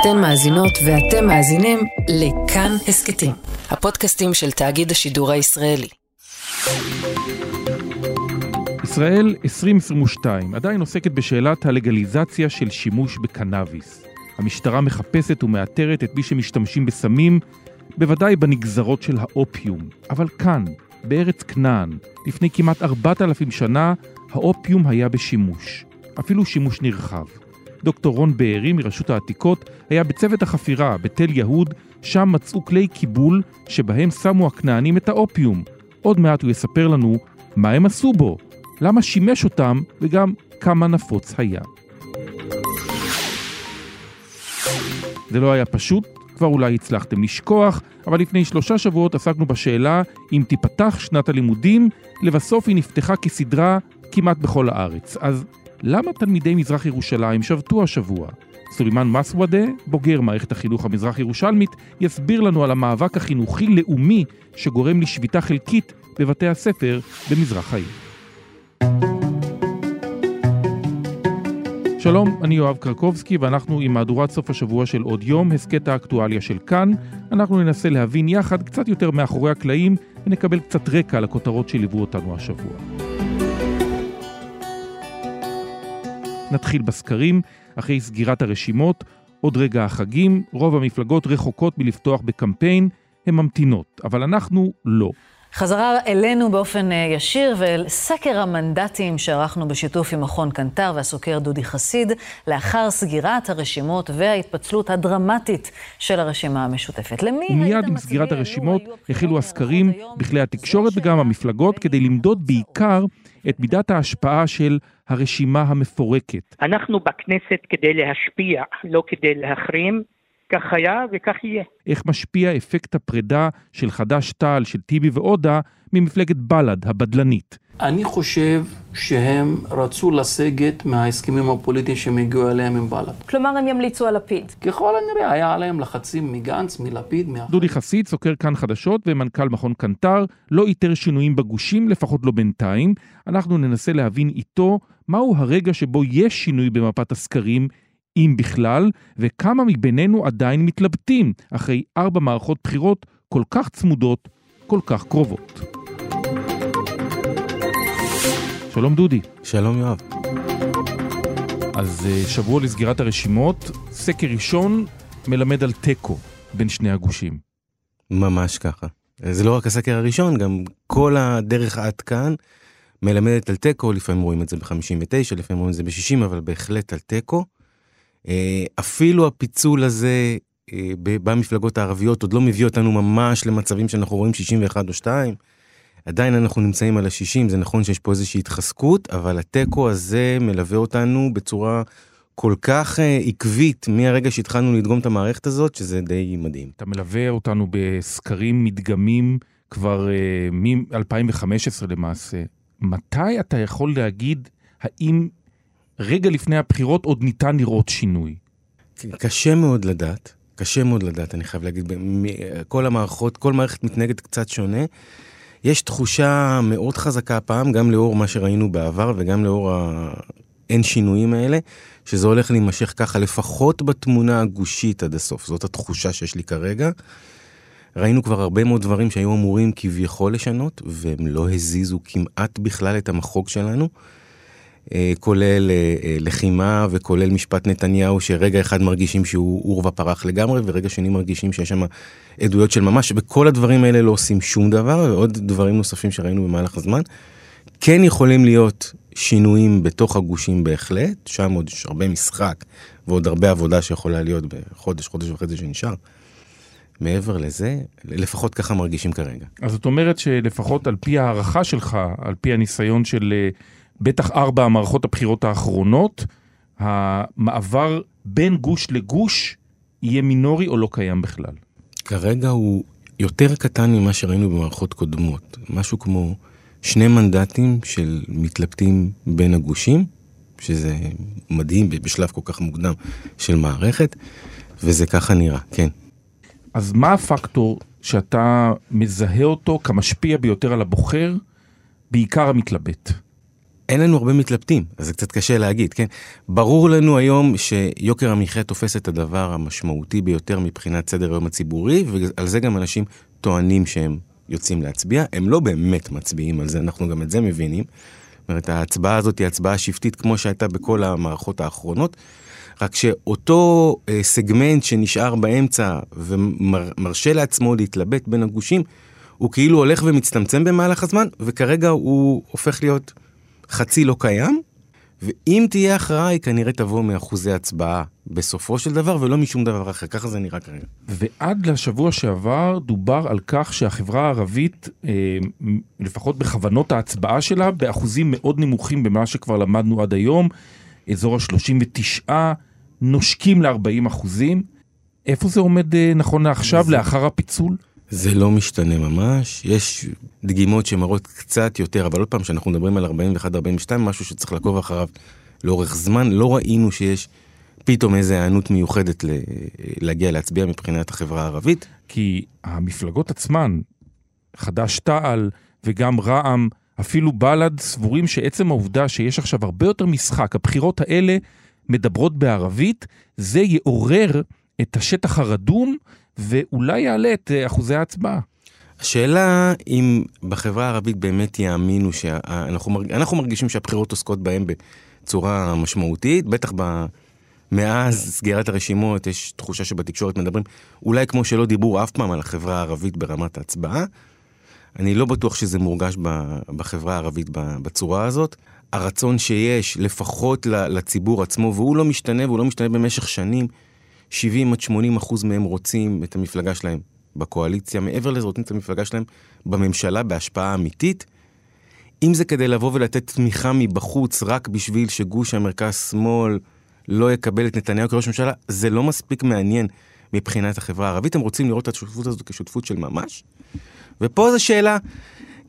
אתן מאזינות ואתם מאזינים לכאן הסכתים, הפודקאסטים של תאגיד השידור הישראלי. ישראל 2022 עדיין עוסקת בשאלת הלגליזציה של שימוש בקנאביס. המשטרה מחפשת ומאתרת את מי שמשתמשים בסמים, בוודאי בנגזרות של האופיום. אבל כאן, בארץ כנען, לפני כמעט 4,000 שנה, האופיום היה בשימוש. אפילו שימוש נרחב. דוקטור רון בארי מרשות העתיקות היה בצוות החפירה בתל יהוד, שם מצאו כלי קיבול שבהם שמו הכנענים את האופיום. עוד מעט הוא יספר לנו מה הם עשו בו, למה שימש אותם וגם כמה נפוץ היה. זה לא היה פשוט, כבר אולי הצלחתם לשכוח, אבל לפני שלושה שבועות עסקנו בשאלה אם תיפתח שנת הלימודים, לבסוף היא נפתחה כסדרה כמעט בכל הארץ. אז למה תלמידי מזרח ירושלים שבתו השבוע? סולימאן מסוודה, בוגר מערכת החינוך המזרח ירושלמית, יסביר לנו על המאבק החינוכי-לאומי שגורם לשביתה חלקית בבתי הספר במזרח העיר. שלום, אני יואב קרקובסקי ואנחנו עם מהדורת סוף השבוע של עוד יום, הסכת האקטואליה של כאן. אנחנו ננסה להבין יחד קצת יותר מאחורי הקלעים ונקבל קצת רקע לכותרות שליוו אותנו השבוע. נתחיל בסקרים, אחרי סגירת הרשימות, עוד רגע החגים, רוב המפלגות רחוקות מלפתוח בקמפיין, הן ממתינות, אבל אנחנו לא. חזרה אלינו באופן אה, ישיר ואל סקר המנדטים שערכנו בשיתוף עם מכון קנטר והסוקר דודי חסיד, לאחר סגירת הרשימות וההתפצלות הדרמטית של הרשימה המשותפת. למי מיד עם סגירת הרשימות החלו הסקרים בכלי התקשורת וגם המפלגות כדי למדוד בעיקר את מידת ההשפעה של הרשימה המפורקת. אנחנו בכנסת כדי להשפיע, לא כדי להחרים. כך היה וכך יהיה. איך משפיע אפקט הפרידה של חד"ש-תע"ל, של טיבי ועודה, ממפלגת בל"ד, הבדלנית? אני חושב שהם רצו לסגת מההסכמים הפוליטיים שהם הגיעו אליהם עם בל"ד. כלומר, הם ימליצו על לפיד. ככל הנראה, היה עליהם לחצים מגנץ, מלפיד, מאחרים. דודי חסיד, סוקר כאן חדשות ומנכ"ל מכון קנטר, לא איתר שינויים בגושים, לפחות לא בינתיים. אנחנו ננסה להבין איתו מהו הרגע שבו יש שינוי במפת הסקרים, אם בכלל, וכמה מבינינו עדיין מתלבטים אחרי ארבע מערכות בחירות כל כך צמודות, כל כך קרובות. שלום דודי. שלום יואב. אז אה, שבוע לסגירת הרשימות, סקר ראשון מלמד על תיקו בין שני הגושים. ממש ככה. זה לא רק הסקר הראשון, גם כל הדרך עד כאן מלמדת על תיקו, לפעמים רואים את זה ב-59, לפעמים רואים את זה ב-60, אבל בהחלט על תיקו. אה, אפילו הפיצול הזה אה, במפלגות הערביות עוד לא מביא אותנו ממש למצבים שאנחנו רואים 61 או 2. עדיין אנחנו נמצאים על ה-60, זה נכון שיש פה איזושהי התחזקות, אבל התיקו הזה מלווה אותנו בצורה כל כך אה, עקבית מהרגע שהתחלנו לדגום את המערכת הזאת, שזה די מדהים. אתה מלווה אותנו בסקרים מדגמים כבר מ-2015 למעשה. מתי אתה יכול להגיד האם רגע לפני הבחירות עוד ניתן לראות שינוי? קשה מאוד לדעת, קשה מאוד לדעת, אני חייב להגיד, כל המערכות, כל מערכת מתנהגת קצת שונה. יש תחושה מאוד חזקה הפעם, גם לאור מה שראינו בעבר וגם לאור האין שינויים האלה, שזה הולך להימשך ככה, לפחות בתמונה הגושית עד הסוף. זאת התחושה שיש לי כרגע. ראינו כבר הרבה מאוד דברים שהיו אמורים כביכול לשנות, והם לא הזיזו כמעט בכלל את המחוג שלנו. אה, כולל אה, אה, לחימה וכולל משפט נתניהו שרגע אחד מרגישים שהוא עורבא פרח לגמרי ורגע שני מרגישים שיש שם עדויות של ממש וכל הדברים האלה לא עושים שום דבר ועוד דברים נוספים שראינו במהלך הזמן. כן יכולים להיות שינויים בתוך הגושים בהחלט, שם עוד יש הרבה משחק ועוד הרבה עבודה שיכולה להיות בחודש, חודש וחצי שנשאר. מעבר לזה, לפחות ככה מרגישים כרגע. אז זאת אומרת שלפחות על פי הערכה שלך, על פי הניסיון של בטח ארבע המערכות הבחירות האחרונות, המעבר בין גוש לגוש יהיה מינורי או לא קיים בכלל? כרגע הוא יותר קטן ממה שראינו במערכות קודמות. משהו כמו שני מנדטים של מתלבטים בין הגושים, שזה מדהים בשלב כל כך מוקדם של מערכת, וזה ככה נראה, כן. אז מה הפקטור שאתה מזהה אותו כמשפיע ביותר על הבוחר, בעיקר המתלבט? אין לנו הרבה מתלבטים, אז זה קצת קשה להגיד, כן? ברור לנו היום שיוקר המחיה תופס את הדבר המשמעותי ביותר מבחינת סדר היום הציבורי, ועל זה גם אנשים טוענים שהם יוצאים להצביע. הם לא באמת מצביעים על זה, אנחנו גם את זה מבינים. זאת אומרת, ההצבעה הזאת היא הצבעה שבטית כמו שהייתה בכל המערכות האחרונות, רק שאותו אה, סגמנט שנשאר באמצע ומרשה לעצמו להתלבט בין הגושים, הוא כאילו הולך ומצטמצם במהלך הזמן, וכרגע הוא הופך להיות חצי לא קיים, ואם תהיה הכרעה, היא כנראה תבוא מאחוזי הצבעה בסופו של דבר, ולא משום דבר אחר. ככה זה נראה כרגע. ועד לשבוע שעבר דובר על כך שהחברה הערבית, אה, לפחות בכוונות ההצבעה שלה, באחוזים מאוד נמוכים במה שכבר למדנו עד היום, אזור ה-39, נושקים ל-40 אחוזים. איפה זה עומד אה, נכון לעכשיו, זה... לאחר הפיצול? זה לא משתנה ממש, יש דגימות שמראות קצת יותר, אבל עוד פעם, כשאנחנו מדברים על 41-42, משהו שצריך לעקוב אחריו לאורך זמן, לא ראינו שיש פתאום איזו היענות מיוחדת להגיע להצביע מבחינת החברה הערבית. כי המפלגות עצמן, חד"ש-תע"ל וגם רע"מ, אפילו בל"ד, סבורים שעצם העובדה שיש עכשיו הרבה יותר משחק, הבחירות האלה מדברות בערבית, זה יעורר את השטח הרדום ואולי יעלה את אה, אחוזי ההצבעה. השאלה אם בחברה הערבית באמת יאמינו שאנחנו. אנחנו מרגישים שהבחירות עוסקות בהם בצורה משמעותית, בטח ב... מאז סגירת הרשימות יש תחושה שבתקשורת מדברים, אולי כמו שלא דיברו אף פעם על החברה הערבית ברמת ההצבעה. אני לא בטוח שזה מורגש בחברה הערבית בצורה הזאת. הרצון שיש, לפחות לציבור עצמו, והוא לא משתנה, והוא לא משתנה במשך שנים, 70 עד 80 אחוז מהם רוצים את המפלגה שלהם בקואליציה, מעבר לזה רוצים את המפלגה שלהם בממשלה בהשפעה אמיתית. אם זה כדי לבוא ולתת תמיכה מבחוץ רק בשביל שגוש המרכז-שמאל לא יקבל את נתניהו כראש ממשלה, זה לא מספיק מעניין מבחינת החברה הערבית. הם רוצים לראות את השותפות הזאת כשותפות של ממש. ופה זו שאלה,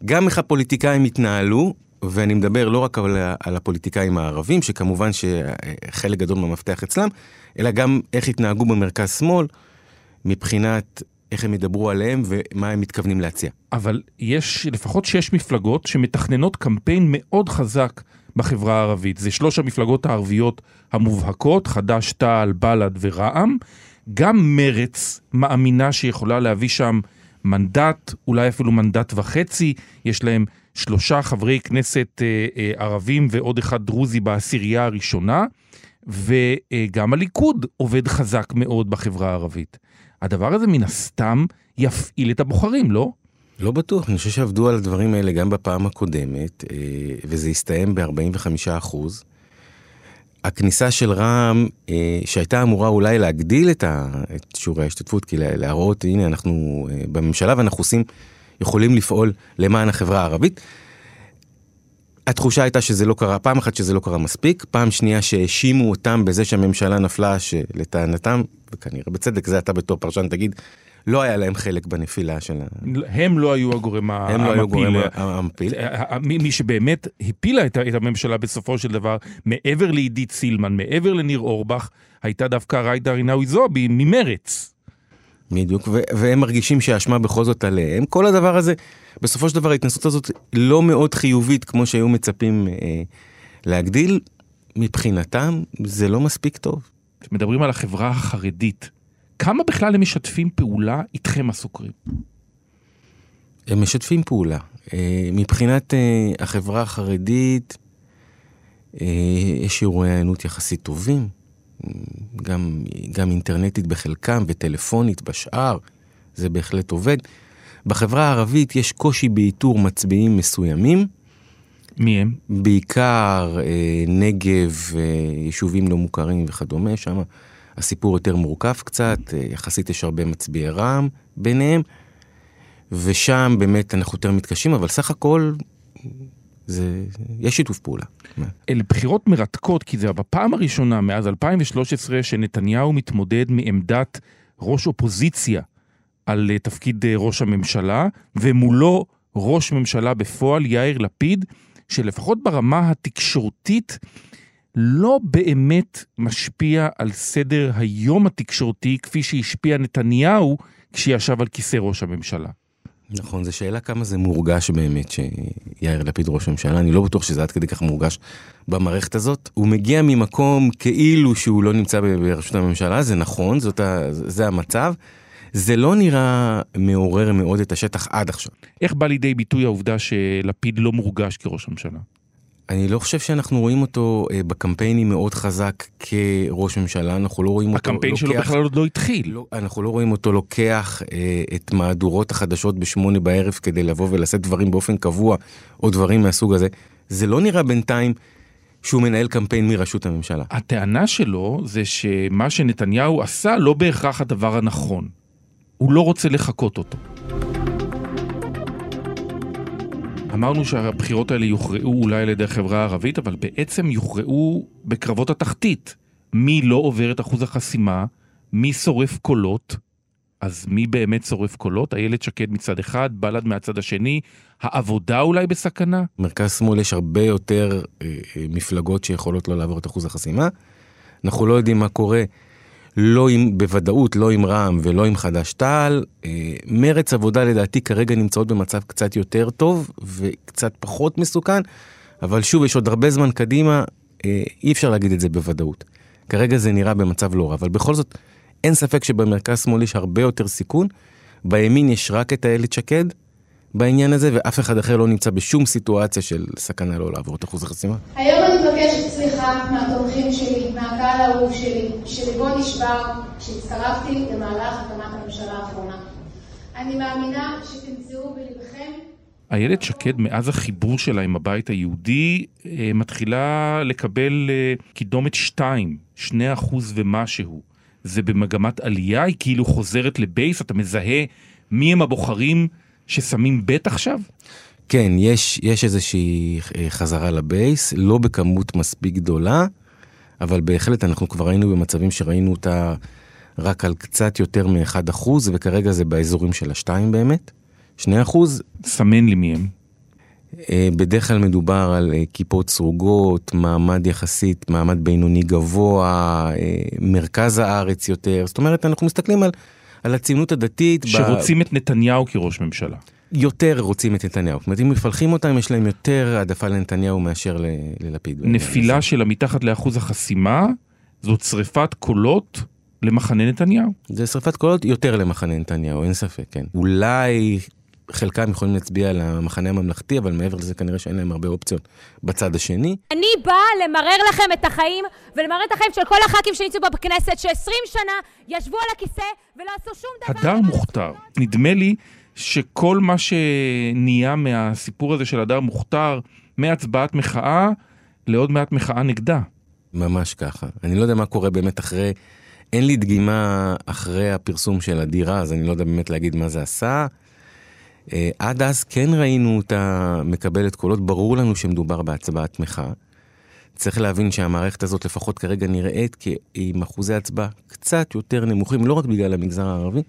גם איך הפוליטיקאים התנהלו, ואני מדבר לא רק על, הפוליטיקאים הערבים, שכמובן שחלק גדול מהמפתח אצלם, אלא גם איך התנהגו במרכז-שמאל, מבחינת איך הם ידברו עליהם ומה הם מתכוונים להציע. אבל יש לפחות שש מפלגות שמתכננות קמפיין מאוד חזק בחברה הערבית. זה שלוש המפלגות הערביות המובהקות, חד"ש, תע"ל, בל"ד ורע"מ. גם מרץ מאמינה שיכולה להביא שם מנדט, אולי אפילו מנדט וחצי. יש להם שלושה חברי כנסת אה, אה, ערבים ועוד אחד דרוזי בעשירייה הראשונה. וגם הליכוד עובד חזק מאוד בחברה הערבית. הדבר הזה מן הסתם יפעיל את הבוחרים, לא? לא בטוח, אני חושב שעבדו על הדברים האלה גם בפעם הקודמת, אה, וזה הסתיים ב-45 אחוז. הכניסה של רע"מ, אה, שהייתה אמורה אולי להגדיל את, שיעורי ההשתתפות, כי להראות, הנה, אנחנו אה, בממשלה ואנחנו עושים, יכולים לפעול למען החברה הערבית. התחושה הייתה שזה לא קרה, פעם אחת שזה לא קרה מספיק, פעם שנייה שהאשימו אותם בזה שהממשלה נפלה, שלטענתם, וכנראה בצדק, זה אתה בתור פרשן תגיד, לא היה להם חלק בנפילה של ה... הם לא היו הגורם המפיל. הם לא היו הגורם המפיל. מי שבאמת הפילה את הממשלה בסופו של דבר, מעבר לעידית סילמן, מעבר לניר אורבך, הייתה דווקא ריידה רינאוי זועבי ממרץ. בדיוק, והם מרגישים שהאשמה בכל זאת עליהם. כל הדבר הזה... בסופו של דבר ההתנסות הזאת לא מאוד חיובית כמו שהיו מצפים אה, להגדיל, מבחינתם זה לא מספיק טוב. מדברים על החברה החרדית, כמה בכלל הם משתפים פעולה איתכם הסוקרים? הם משתפים פעולה. אה, מבחינת אה, החברה החרדית, אה, יש שיעורי הענות יחסית טובים, גם, גם אינטרנטית בחלקם וטלפונית בשאר, זה בהחלט עובד. בחברה הערבית יש קושי באיתור מצביעים מסוימים. מי הם? בעיקר אה, נגב, אה, יישובים לא מוכרים וכדומה, שם הסיפור יותר מורכב קצת, אה, יחסית יש הרבה מצביעי רע"מ ביניהם, ושם באמת אנחנו יותר מתקשים, אבל סך הכל זה, יש שיתוף פעולה. אלה בחירות מרתקות, כי זה בפעם הראשונה מאז 2013 שנתניהו מתמודד מעמדת ראש אופוזיציה. על אה, תפקיד אה, ראש הממשלה, ומולו ראש ממשלה בפועל, יאיר לפיד, שלפחות ברמה התקשורתית לא באמת משפיע על סדר היום התקשורתי כפי שהשפיע נתניהו כשישב על כיסא ראש הממשלה. נכון, זו שאלה כמה זה מורגש באמת שיאיר לפיד ראש הממשלה, אני לא בטוח שזה עד כדי כך מורגש במערכת הזאת. הוא מגיע ממקום כאילו שהוא לא נמצא בראשות הממשלה, זה נכון, זאת ה, זה המצב. זה לא נראה מעורר מאוד את השטח עד עכשיו. איך בא לידי ביטוי העובדה שלפיד לא מורגש כראש ממשלה? אני לא חושב שאנחנו רואים אותו אה, בקמפיינים מאוד חזק כראש ממשלה, אנחנו לא רואים אותו הקמפיין שלו בכלל עוד לא התחיל. לא, אנחנו לא רואים אותו לוקח אה, את מהדורות החדשות בשמונה בערב כדי לבוא ולשאת דברים באופן קבוע, או דברים מהסוג הזה. זה לא נראה בינתיים שהוא מנהל קמפיין מראשות הממשלה. הטענה שלו זה שמה שנתניהו עשה לא בהכרח הדבר הנכון. הוא לא רוצה לחקות אותו. אמרנו שהבחירות האלה יוכרעו אולי על ידי החברה הערבית, אבל בעצם יוכרעו בקרבות התחתית. מי לא עובר את אחוז החסימה, מי שורף קולות, אז מי באמת שורף קולות? איילת שקד מצד אחד, בל"ד מהצד השני, העבודה אולי בסכנה? מרכז שמאל יש הרבה יותר אה, אה, מפלגות שיכולות לא לעבור את אחוז החסימה. אנחנו לא יודעים מה קורה לא עם, בוודאות לא עם רע"מ ולא עם חד"ש-תע"ל. אה, מרץ עבודה לדעתי כרגע נמצאות במצב קצת יותר טוב וקצת פחות מסוכן, אבל שוב, יש עוד הרבה זמן קדימה, אה, אי אפשר להגיד את זה בוודאות. כרגע זה נראה במצב לא רע, אבל בכל זאת, אין ספק שבמרכז שמאל יש הרבה יותר סיכון. בימין יש רק את איילת שקד, בעניין הזה, ואף אחד אחר לא נמצא בשום סיטואציה של סכנה לא לעבור את אחוז החסימה. היום אני מבקשת סליחה מהתומכים שלי, מהקהל האהוב שלי, שליבו נשבר, שהצטרפתי למהלך הקמת הממשלה האחרונה. אני מאמינה שתמצאו בלבכם איילת שקד, מאז החיבור שלה עם הבית היהודי, אה, מתחילה לקבל אה, קידומת 2, 2 אחוז ומשהו. זה במגמת עלייה, היא כאילו חוזרת לבייס, אתה מזהה מי הם הבוחרים ששמים בית עכשיו? כן, יש, יש איזושהי אה, חזרה לבייס, לא בכמות מספיק גדולה, אבל בהחלט אנחנו כבר היינו במצבים שראינו אותה רק על קצת יותר מ-1%, וכרגע זה באזורים של ה-2 באמת. 2%. סמן לי מי הם. אה, בדרך כלל מדובר על אה, כיפות סרוגות, מעמד יחסית, מעמד בינוני גבוה, מרכז הארץ יותר. זאת אומרת, אנחנו מסתכלים על על הציונות הדתית. שרוצים ב... את נתניהו כראש ממשלה. יותר רוצים את נתניהו. זאת אומרת, אם מפלחים אותם, יש להם יותר העדפה לנתניהו מאשר ל... ללפיד. נפילה שלה מתחת לאחוז החסימה, זאת שריפת קולות למחנה נתניהו. זה שריפת קולות יותר למחנה נתניהו, אין ספק, כן. אולי חלקם יכולים להצביע למחנה הממלכתי, אבל מעבר לזה כנראה שאין להם הרבה אופציות בצד השני. אני באה למרר לכם את החיים, ולמרר את החיים של כל הח"כים שנמצאו בכנסת, ש-20 שנה ישבו על הכיסא ולא עשו שום דבר. הדר מוכתר. נדמה לי שכל מה שנהיה מהסיפור הזה של הדר מוכתר, מהצבעת מחאה לעוד מעט מחאה נגדה. ממש ככה. אני לא יודע מה קורה באמת אחרי... אין לי דגימה אחרי הפרסום של הדירה, אז אני לא יודע באמת להגיד מה זה עשה. אה, עד אז כן ראינו אותה מקבלת קולות, ברור לנו שמדובר בהצבעת מחאה. צריך להבין שהמערכת הזאת לפחות כרגע נראית עם אחוזי הצבעה קצת יותר נמוכים, לא רק בגלל המגזר הערבי,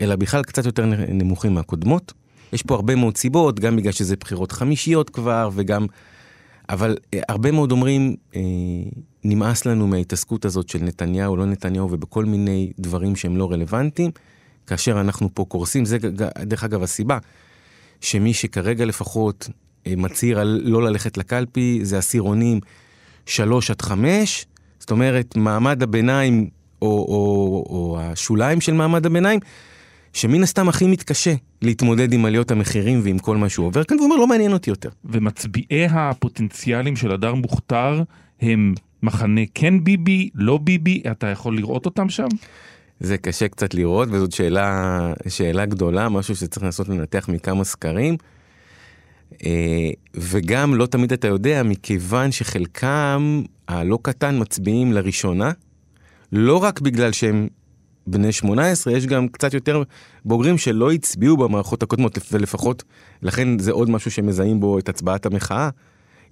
אלא בכלל קצת יותר נמוכים מהקודמות. יש פה הרבה מאוד סיבות, גם בגלל שזה בחירות חמישיות כבר, וגם... אבל אה, הרבה מאוד אומרים, אה, נמאס לנו מההתעסקות הזאת של נתניהו, לא נתניהו, ובכל מיני דברים שהם לא רלוונטיים. כאשר אנחנו פה קורסים, זה דרך אגב הסיבה שמי שכרגע לפחות אה, מצהיר על לא ללכת לקלפי זה עשירונים 3 עד 5, זאת אומרת מעמד הביניים או, או, או השוליים של מעמד הביניים, שמן הסתם הכי מתקשה להתמודד עם עליות המחירים ועם כל מה שהוא עובר כאן, והוא אומר לא מעניין אותי יותר. ומצביעי הפוטנציאלים של הדר מוכתר הם מחנה כן ביבי, לא ביבי, אתה יכול לראות אותם שם? זה קשה קצת לראות, וזאת שאלה, שאלה גדולה, משהו שצריך לנסות לנתח מכמה סקרים. אה, וגם לא תמיד אתה יודע, מכיוון שחלקם הלא קטן מצביעים לראשונה, לא רק בגלל שהם בני 18, יש גם קצת יותר בוגרים שלא הצביעו במערכות הקודמות, ולפחות, לכן זה עוד משהו שמזהים בו את הצבעת המחאה.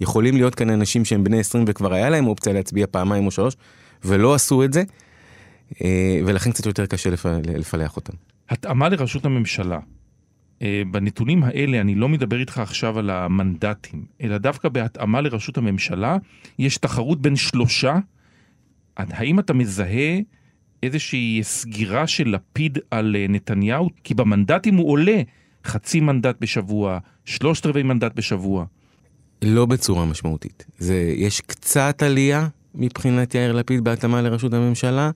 יכולים להיות כאן אנשים שהם בני 20 וכבר היה להם אופציה להצביע פעמיים או שלוש, ולא עשו את זה. אה, ולכן קצת יותר קשה לפלח אותם. התאמה לראשות הממשלה. אה, בנתונים האלה אני לא מדבר איתך עכשיו על המנדטים, אלא דווקא בהתאמה לראשות הממשלה, יש תחרות בין שלושה. האם אתה מזהה איזושהי סגירה של לפיד על אה, נתניהו? כי במנדטים הוא עולה, חצי מנדט בשבוע, שלושת רבעי מנדט בשבוע? לא בצורה משמעותית. זה, יש קצת עלייה מבחינת יאיר לפיד בהתאמה לראשות הממשלה,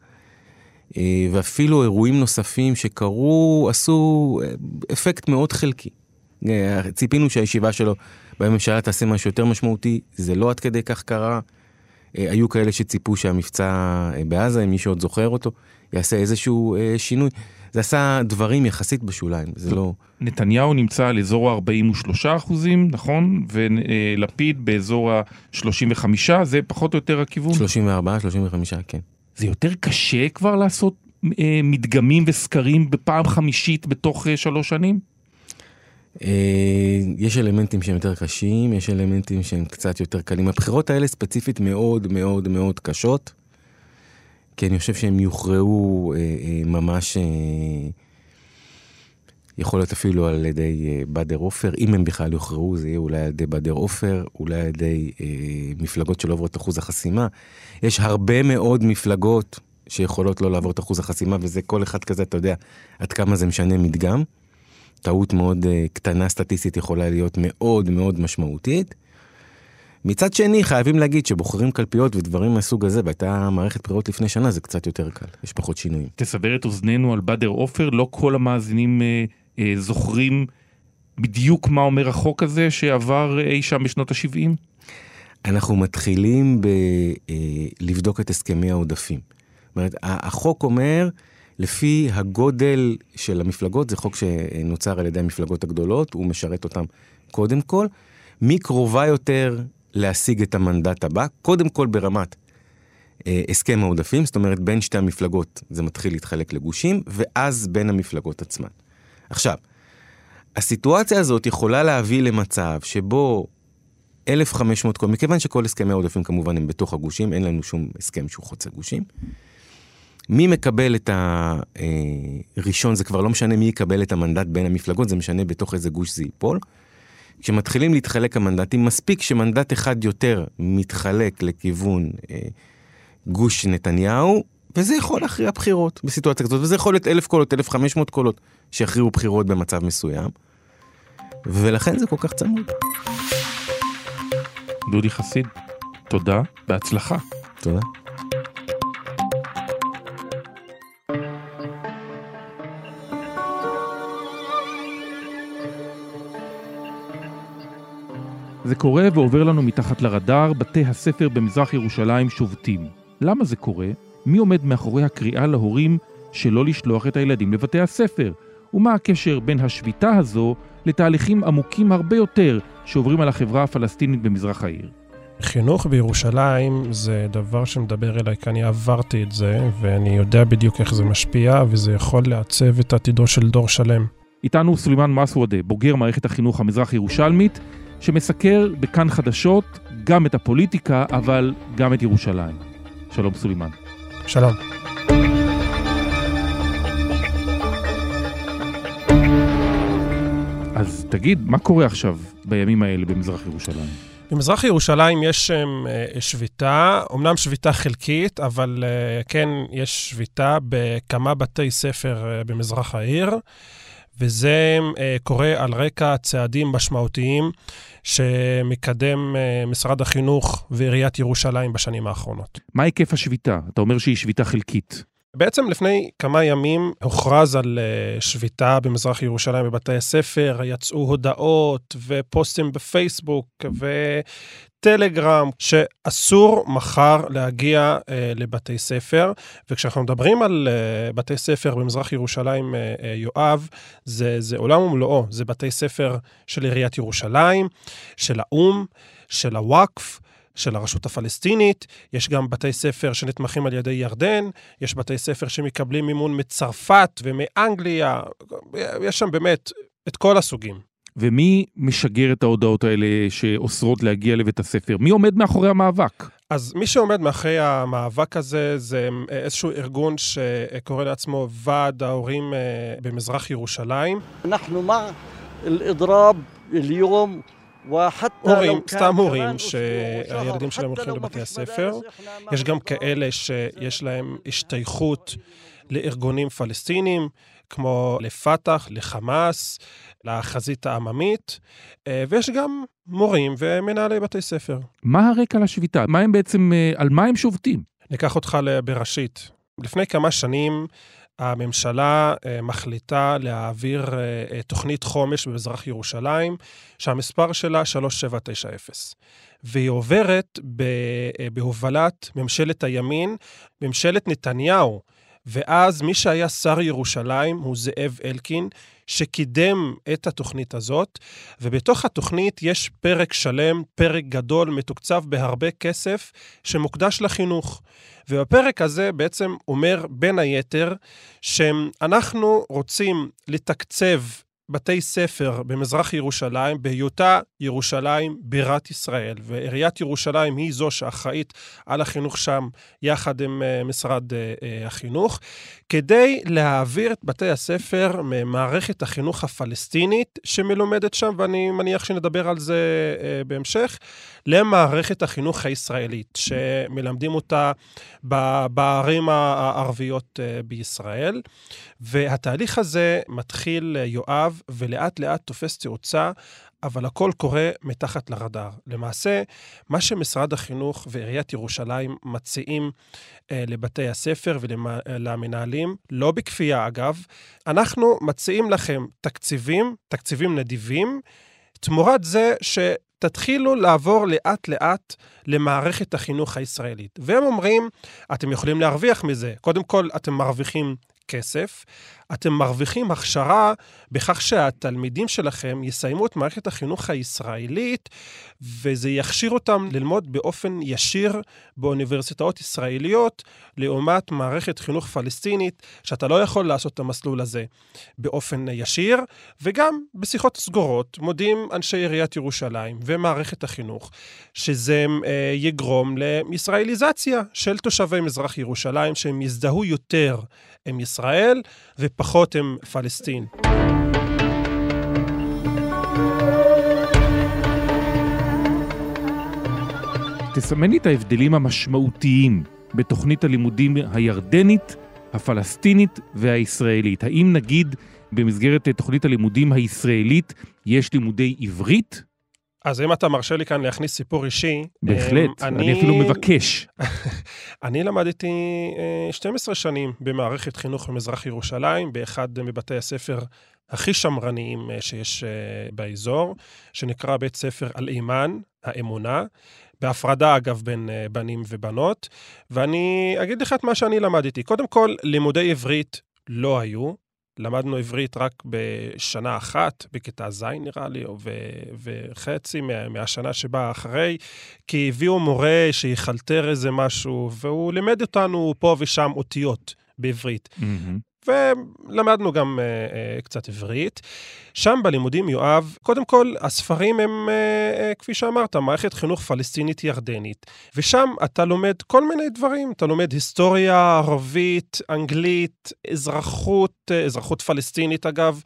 ואפילו אירועים נוספים שקרו עשו אה, אפקט מאוד חלקי. אה, ציפינו שהישיבה שלו בממשלה תעשה משהו יותר משמעותי, זה לא עד כדי כך קרה. היו כאלה שציפו שהמבצע בעזה, אם מי שעוד זוכר אותו, יעשה איזשהו שינוי. זה עשה דברים יחסית בשוליים, זה לא... נתניהו נמצא על אזור ה-43 אחוזים, נכון? ולפיד באזור ה-35, זה פחות או יותר הכיוון? 34, 35, כן. זה יותר קשה כבר לעשות אה, מדגמים וסקרים בפעם חמישית בתוך אה, שלוש שנים? אה, יש אלמנטים שהם יותר קשים, יש אלמנטים שהם קצת יותר קלים. הבחירות האלה ספציפית מאוד מאוד מאוד קשות. כי אני חושב שהם יוכרעו אה, אה, ממש, אה, יכול להיות אפילו על ידי אה, באדר עופר, אם הם בכלל יוכרעו, זה יהיה אולי על ידי באדר עופר, אולי על ידי אה, מפלגות שלא עוברות אחוז החסימה. יש הרבה מאוד מפלגות שיכולות לא לעבור את אחוז החסימה, וזה כל אחד כזה, אתה יודע, עד כמה זה משנה מדגם. טעות מאוד אה, קטנה סטטיסטית יכולה להיות מאוד מאוד משמעותית. מצד שני, חייבים להגיד שבוחרים קלפיות ודברים מהסוג הזה, והייתה מערכת בחירות לפני שנה, זה קצת יותר קל, יש פחות שינויים. תסבר את אוזנינו על באדר עופר, לא כל המאזינים אה, זוכרים בדיוק מה אומר החוק הזה שעבר אה, אי שם בשנות ה-70? אנחנו מתחילים ב, אה, לבדוק את הסכמי העודפים. זאת אומרת, החוק אומר, לפי הגודל של המפלגות, זה חוק שנוצר על ידי המפלגות הגדולות, הוא משרת אותם קודם כל. מי קרובה יותר להשיג את המנדט הבא, קודם כל ברמת אה, הסכם העודפים, זאת אומרת בין שתי המפלגות זה מתחיל להתחלק לגושים, ואז בין המפלגות עצמן. עכשיו, הסיטואציה הזאת יכולה להביא למצב שבו 1,500 קולות, מכיוון שכל הסכמי העודפים כמובן הם בתוך הגושים, אין לנו שום הסכם שהוא חוצה גושים. מי מקבל את הראשון, אה, זה כבר לא משנה מי יקבל את המנדט בין המפלגות, זה משנה בתוך איזה גוש זה ייפול. כשמתחילים להתחלק המנדטים, מספיק שמנדט אחד יותר מתחלק לכיוון אה, גוש נתניהו, וזה יכול להכריע בחירות בסיטואציה כזאת, וזה יכול להיות אלף קולות, אלף חמש מאות קולות שיכריעו בחירות במצב מסוים, ולכן זה כל כך צמוד. דודי חסיד, תודה, בהצלחה. תודה. זה קורה ועובר לנו מתחת לרדאר, בתי הספר במזרח ירושלים שובתים. למה זה קורה? מי עומד מאחורי הקריאה להורים שלא לשלוח את הילדים לבתי הספר? ומה הקשר בין השביתה הזו לתהליכים עמוקים הרבה יותר שעוברים על החברה הפלסטינית במזרח העיר? חינוך בירושלים זה דבר שמדבר אליי, כי אני עברתי את זה, ואני יודע בדיוק איך זה משפיע, וזה יכול לעצב את עתידו של דור שלם. איתנו סולימאן מסוודה, בוגר מערכת החינוך המזרח ירושלמית, שמסקר בכאן חדשות גם את הפוליטיקה, אבל גם את ירושלים. שלום סולימאן. שלום. אז תגיד, מה קורה עכשיו בימים האלה במזרח ירושלים? במזרח ירושלים יש שם uh, שביתה, אמנם שביתה חלקית, אבל uh, כן, יש שביתה בכמה בתי ספר uh, במזרח העיר. וזה אה, קורה על רקע צעדים משמעותיים שמקדם אה, משרד החינוך ועיריית ירושלים בשנים האחרונות. מה היקף השביתה? אתה אומר שהיא שביתה חלקית. בעצם לפני כמה ימים הוכרז על uh, שביתה במזרח ירושלים בבתי הספר, יצאו הודעות ופוסטים בפייסבוק טלגרם, שאסור מחר להגיע אה, לבתי ספר. וכשאנחנו מדברים על אה, בתי ספר במזרח ירושלים, אה, אה, יואב, זה, זה עולם ומלואו. זה בתי ספר של עיריית ירושלים, של האו"ם, של הוואקף. של הרשות הפלסטינית, יש גם בתי ספר שנתמכים על ידי ירדן, יש בתי ספר שמקבלים מימון מצרפת ומאנגליה, יש שם באמת את כל הסוגים. ומי משגר את ההודעות האלה שאוסרות להגיע לבית הספר? מי עומד מאחורי המאבק? אז מי שעומד מאחורי המאבק הזה זה איזשהו ארגון שקורא לעצמו ועד ההורים אה, במזרח ירושלים. אנחנו מה אל-אדראב אל-יום הורים, סתם הורים שהילדים שלהם הולכים לבתי הספר. יש גם כאלה שיש להם השתייכות לארגונים פלסטינים, כמו לפת"ח, לחמאס, לחזית העממית, אה, ויש גם מורים ומנהלי בתי ספר. מה הרקע לשביתה? מה הם בעצם, אה, על מה הם שובתים? ניקח אותך בראשית. לפני כמה שנים הממשלה אה, מחליטה להעביר תוכנית חומש במזרח ירושלים, שהמספר שלה 3790. והיא עוברת בהובלת ממשלת הימין, ממשלת נתניהו. ואז מי שהיה שר ירושלים הוא זאב אלקין, שקידם את התוכנית הזאת, ובתוך התוכנית יש פרק שלם, פרק גדול, מתוקצב בהרבה כסף, שמוקדש לחינוך. ובפרק הזה בעצם אומר, בין היתר, שאנחנו רוצים לתקצב בתי ספר במזרח ירושלים, בהיותה ירושלים בירת ישראל, ועיריית ירושלים היא זו שאחראית על החינוך שם, יחד עם uh, משרד uh, uh, החינוך, כדי להעביר את בתי הספר ממערכת החינוך הפלסטינית שמלומדת שם, ואני מניח שנדבר על זה בהמשך, למערכת החינוך הישראלית, שמלמדים אותה בערים הערביות בישראל. והתהליך הזה מתחיל, יואב, ולאט לאט תופס תאוצה, אבל הכל קורה מתחת לרדאר. למעשה, מה שמשרד החינוך ועיריית ירושלים מציעים אה, לבתי הספר ולמנהלים, לא בכפייה אגב, אנחנו מציעים לכם תקציבים, תקציבים נדיבים, תמורת זה ש... תתחילו לעבור לאט-לאט למערכת החינוך הישראלית. והם אומרים, אתם יכולים להרוויח מזה. קודם כל, אתם מרוויחים כסף, אתם מרוויחים הכשרה בכך שהתלמידים שלכם יסיימו את מערכת החינוך הישראלית, וזה יכשיר אותם ללמוד באופן ישיר באוניברסיטאות ישראליות, לעומת מערכת חינוך פלסטינית, שאתה לא יכול לעשות את המסלול הזה באופן ישיר, וגם בשיחות סגורות מודיעים אנשי עיריית ירושלים ומערכת החינוך, שזה אה, יגרום לישראליזציה של תושבי מזרח ירושלים, שהם יזדהו יותר עם ישראל, ופחות עם פלסטין. תסמני את ההבדלים המשמעותיים בתוכנית הלימודים הירדנית, הפלסטינית והישראלית. האם נגיד במסגרת תוכנית הלימודים הישראלית יש לימודי עברית? אז אם אתה מרשה לי כאן להכניס סיפור אישי... בהחלט, אני, אני אפילו מבקש. אני למדתי 12 אה, שנים במערכת חינוך במזרח ירושלים, באחד מבתי הספר הכי שמרניים אה, שיש אה, באזור, שנקרא בית ספר אל-אימן, האמונה, בהפרדה אגב בין בנים ובנות, ואני אגיד לך את מה שאני למדתי. קודם כל, לימודי עברית לא היו. למדנו עברית רק בשנה אחת, בכיתה ז' נראה לי, ו, וחצי מה, מהשנה שבאה אחרי, כי הביאו מורה שיחלטר איזה משהו, והוא לימד אותנו פה ושם אותיות בעברית. Mm-hmm. ולמדנו גם uh, uh, קצת עברית. שם בלימודים, יואב, קודם כל, הספרים הם, uh, uh, כפי שאמרת, מערכת חינוך פלסטינית ירדנית. ושם אתה לומד כל מיני דברים. אתה לומד היסטוריה ערבית, אנגלית, אזרחות, uh, אזרחות פלסטינית אגב.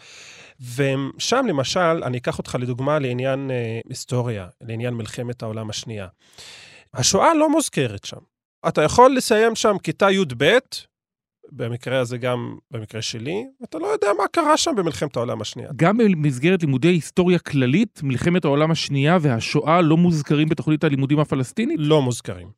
ושם למשל, אני אקח אותך לדוגמה לעניין uh, היסטוריה, לעניין מלחמת העולם השנייה. השואה לא מוזכרת שם. אתה יכול לסיים שם כיתה י"ב, במקרה הזה גם במקרה שלי, אתה לא יודע מה קרה שם במלחמת העולם השנייה. גם במסגרת לימודי היסטוריה כללית, מלחמת העולם השנייה והשואה לא מוזכרים בתוכנית הלימודים הפלסטינית? לא מוזכרים.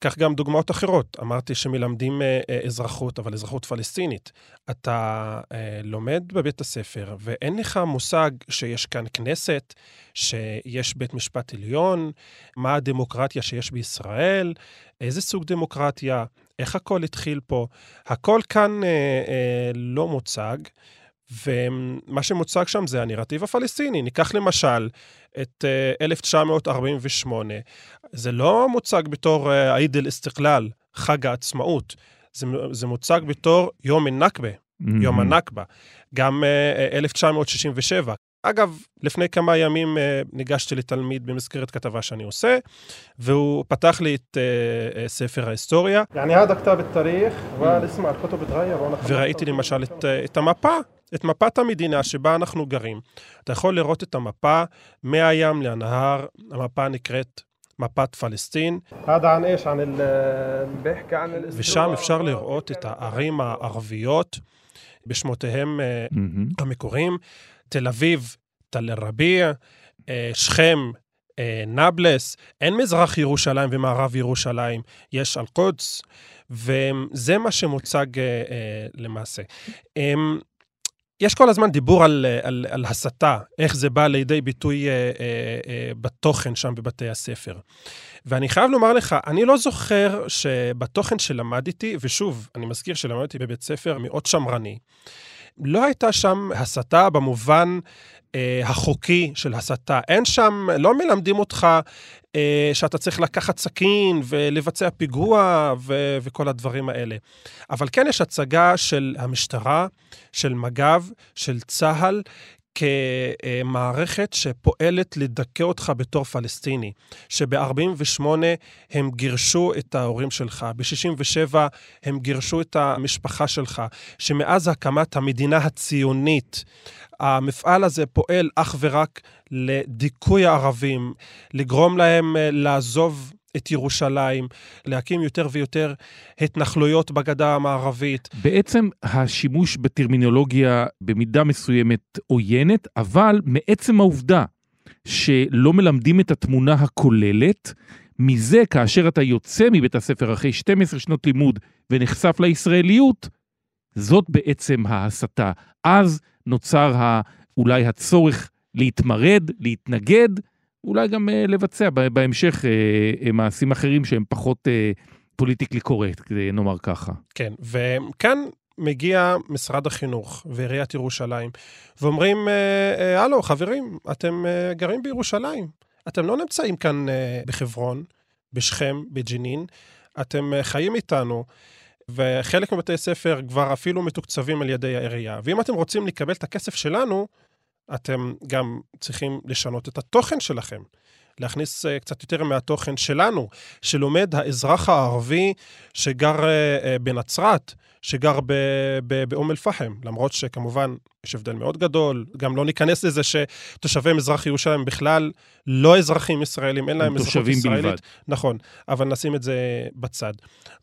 כך גם דוגמאות אחרות. אמרתי שמלמדים אה, אה, אזרחות, אבל אזרחות פלסטינית. אתה אה, לומד בבית הספר, ואין לך מושג שיש כאן כנסת, שיש בית משפט עליון, מה הדמוקרטיה שיש בישראל, איזה סוג דמוקרטיה, איך הכל התחיל פה. הכל כאן אה, אה, לא מוצג. ומה שמוצג שם זה הנרטיב הפלסטיני. ניקח למשל את 1948. אה, זה לא מוצג בתור אה, עיד אל-אסתקלל, חג העצמאות. זה, זה מוצג בתור יום א-נכבה, mm-hmm. יום הנכבה. גם 1967, אה, אגב, לפני כמה ימים ניגשתי לתלמיד במסגרת כתבה שאני עושה, והוא פתח לי את ספר ההיסטוריה. וראיתי למשל את, את המפה את מפת המדינה שבה אנחנו גרים. אתה יכול לראות את המפה מהים לנהר, המפה נקראת מפת פלסטין. ושם אפשר לראות את הערים הערביות בשמותיהם. המקוריים. תל אביב, תל א-רביע, אה, שכם, אה, נבלס, אין מזרח ירושלים ומערב ירושלים, יש אל-קודס, וזה מה שמוצג למעשה. אמ, יש כל הזמן דיבור על, על, על הסתה, איך זה בא לידי ביטוי אה, אה, אה, בתוכן שם בבתי הספר. ואני חייב לומר לך, אני לא זוכר שבתוכן שלמדתי, ושוב, אני מזכיר שלמדתי בבית ספר מאוד שמרני, לא הייתה שם הסתה במובן אה, החוקי של הסתה. אין שם, לא מלמדים אותך אה, שאתה צריך לקחת סכין ולבצע פיגוע ו- וכל הדברים האלה. אבל כן יש הצגה של המשטרה, של מג"ב, של צה"ל, כמערכת שפועלת לדכא אותך בתור פלסטיני, שב-48' הם גירשו את ההורים שלך, ב-67' הם גירשו את המשפחה שלך, שמאז הקמת המדינה הציונית, המפעל הזה פועל אך ורק לדיכוי הערבים, לגרום להם אה, לעזוב את ירושלים, להקים יותר ויותר התנחלויות בגדה המערבית. בעצם השימוש בטרמינולוגיה במידה מסוימת עוינת, אבל מעצם העובדה שלא מלמדים את התמונה הכוללת, מזה כאשר אתה יוצא מבית הספר אחרי 12 שנות לימוד ונחשף לישראליות, זאת בעצם ההסתה. אז נוצר אולי הצורך להתמרד, להתנגד, אולי גם uh, לבצע בהמשך uh, uh, מעשים אחרים שהם פחות פוליטיקלי קורקט, נאמר ככה. כן, וכאן מגיע משרד החינוך ועיריית ירושלים, ואומרים, הלו, חברים, אתם גרים בירושלים, אתם לא נמצאים כאן בחברון, בשכם, בג'נין, אתם חיים איתנו. וחלק מבתי ספר כבר אפילו מתוקצבים על ידי העירייה. ואם אתם רוצים לקבל את הכסף שלנו, אתם גם צריכים לשנות את התוכן שלכם. להכניס uh, קצת יותר מהתוכן שלנו, שלומד האזרח הערבי שגר uh, בנצרת, שגר באום אל-פחם, למרות שכמובן יש הבדל מאוד גדול, גם לא ניכנס לזה שתושבי מזרח ירושלים בכלל לא אזרחים ישראלים, אין להם אזרחות ישראלית. בלבד. נכון, אבל נשים את זה בצד.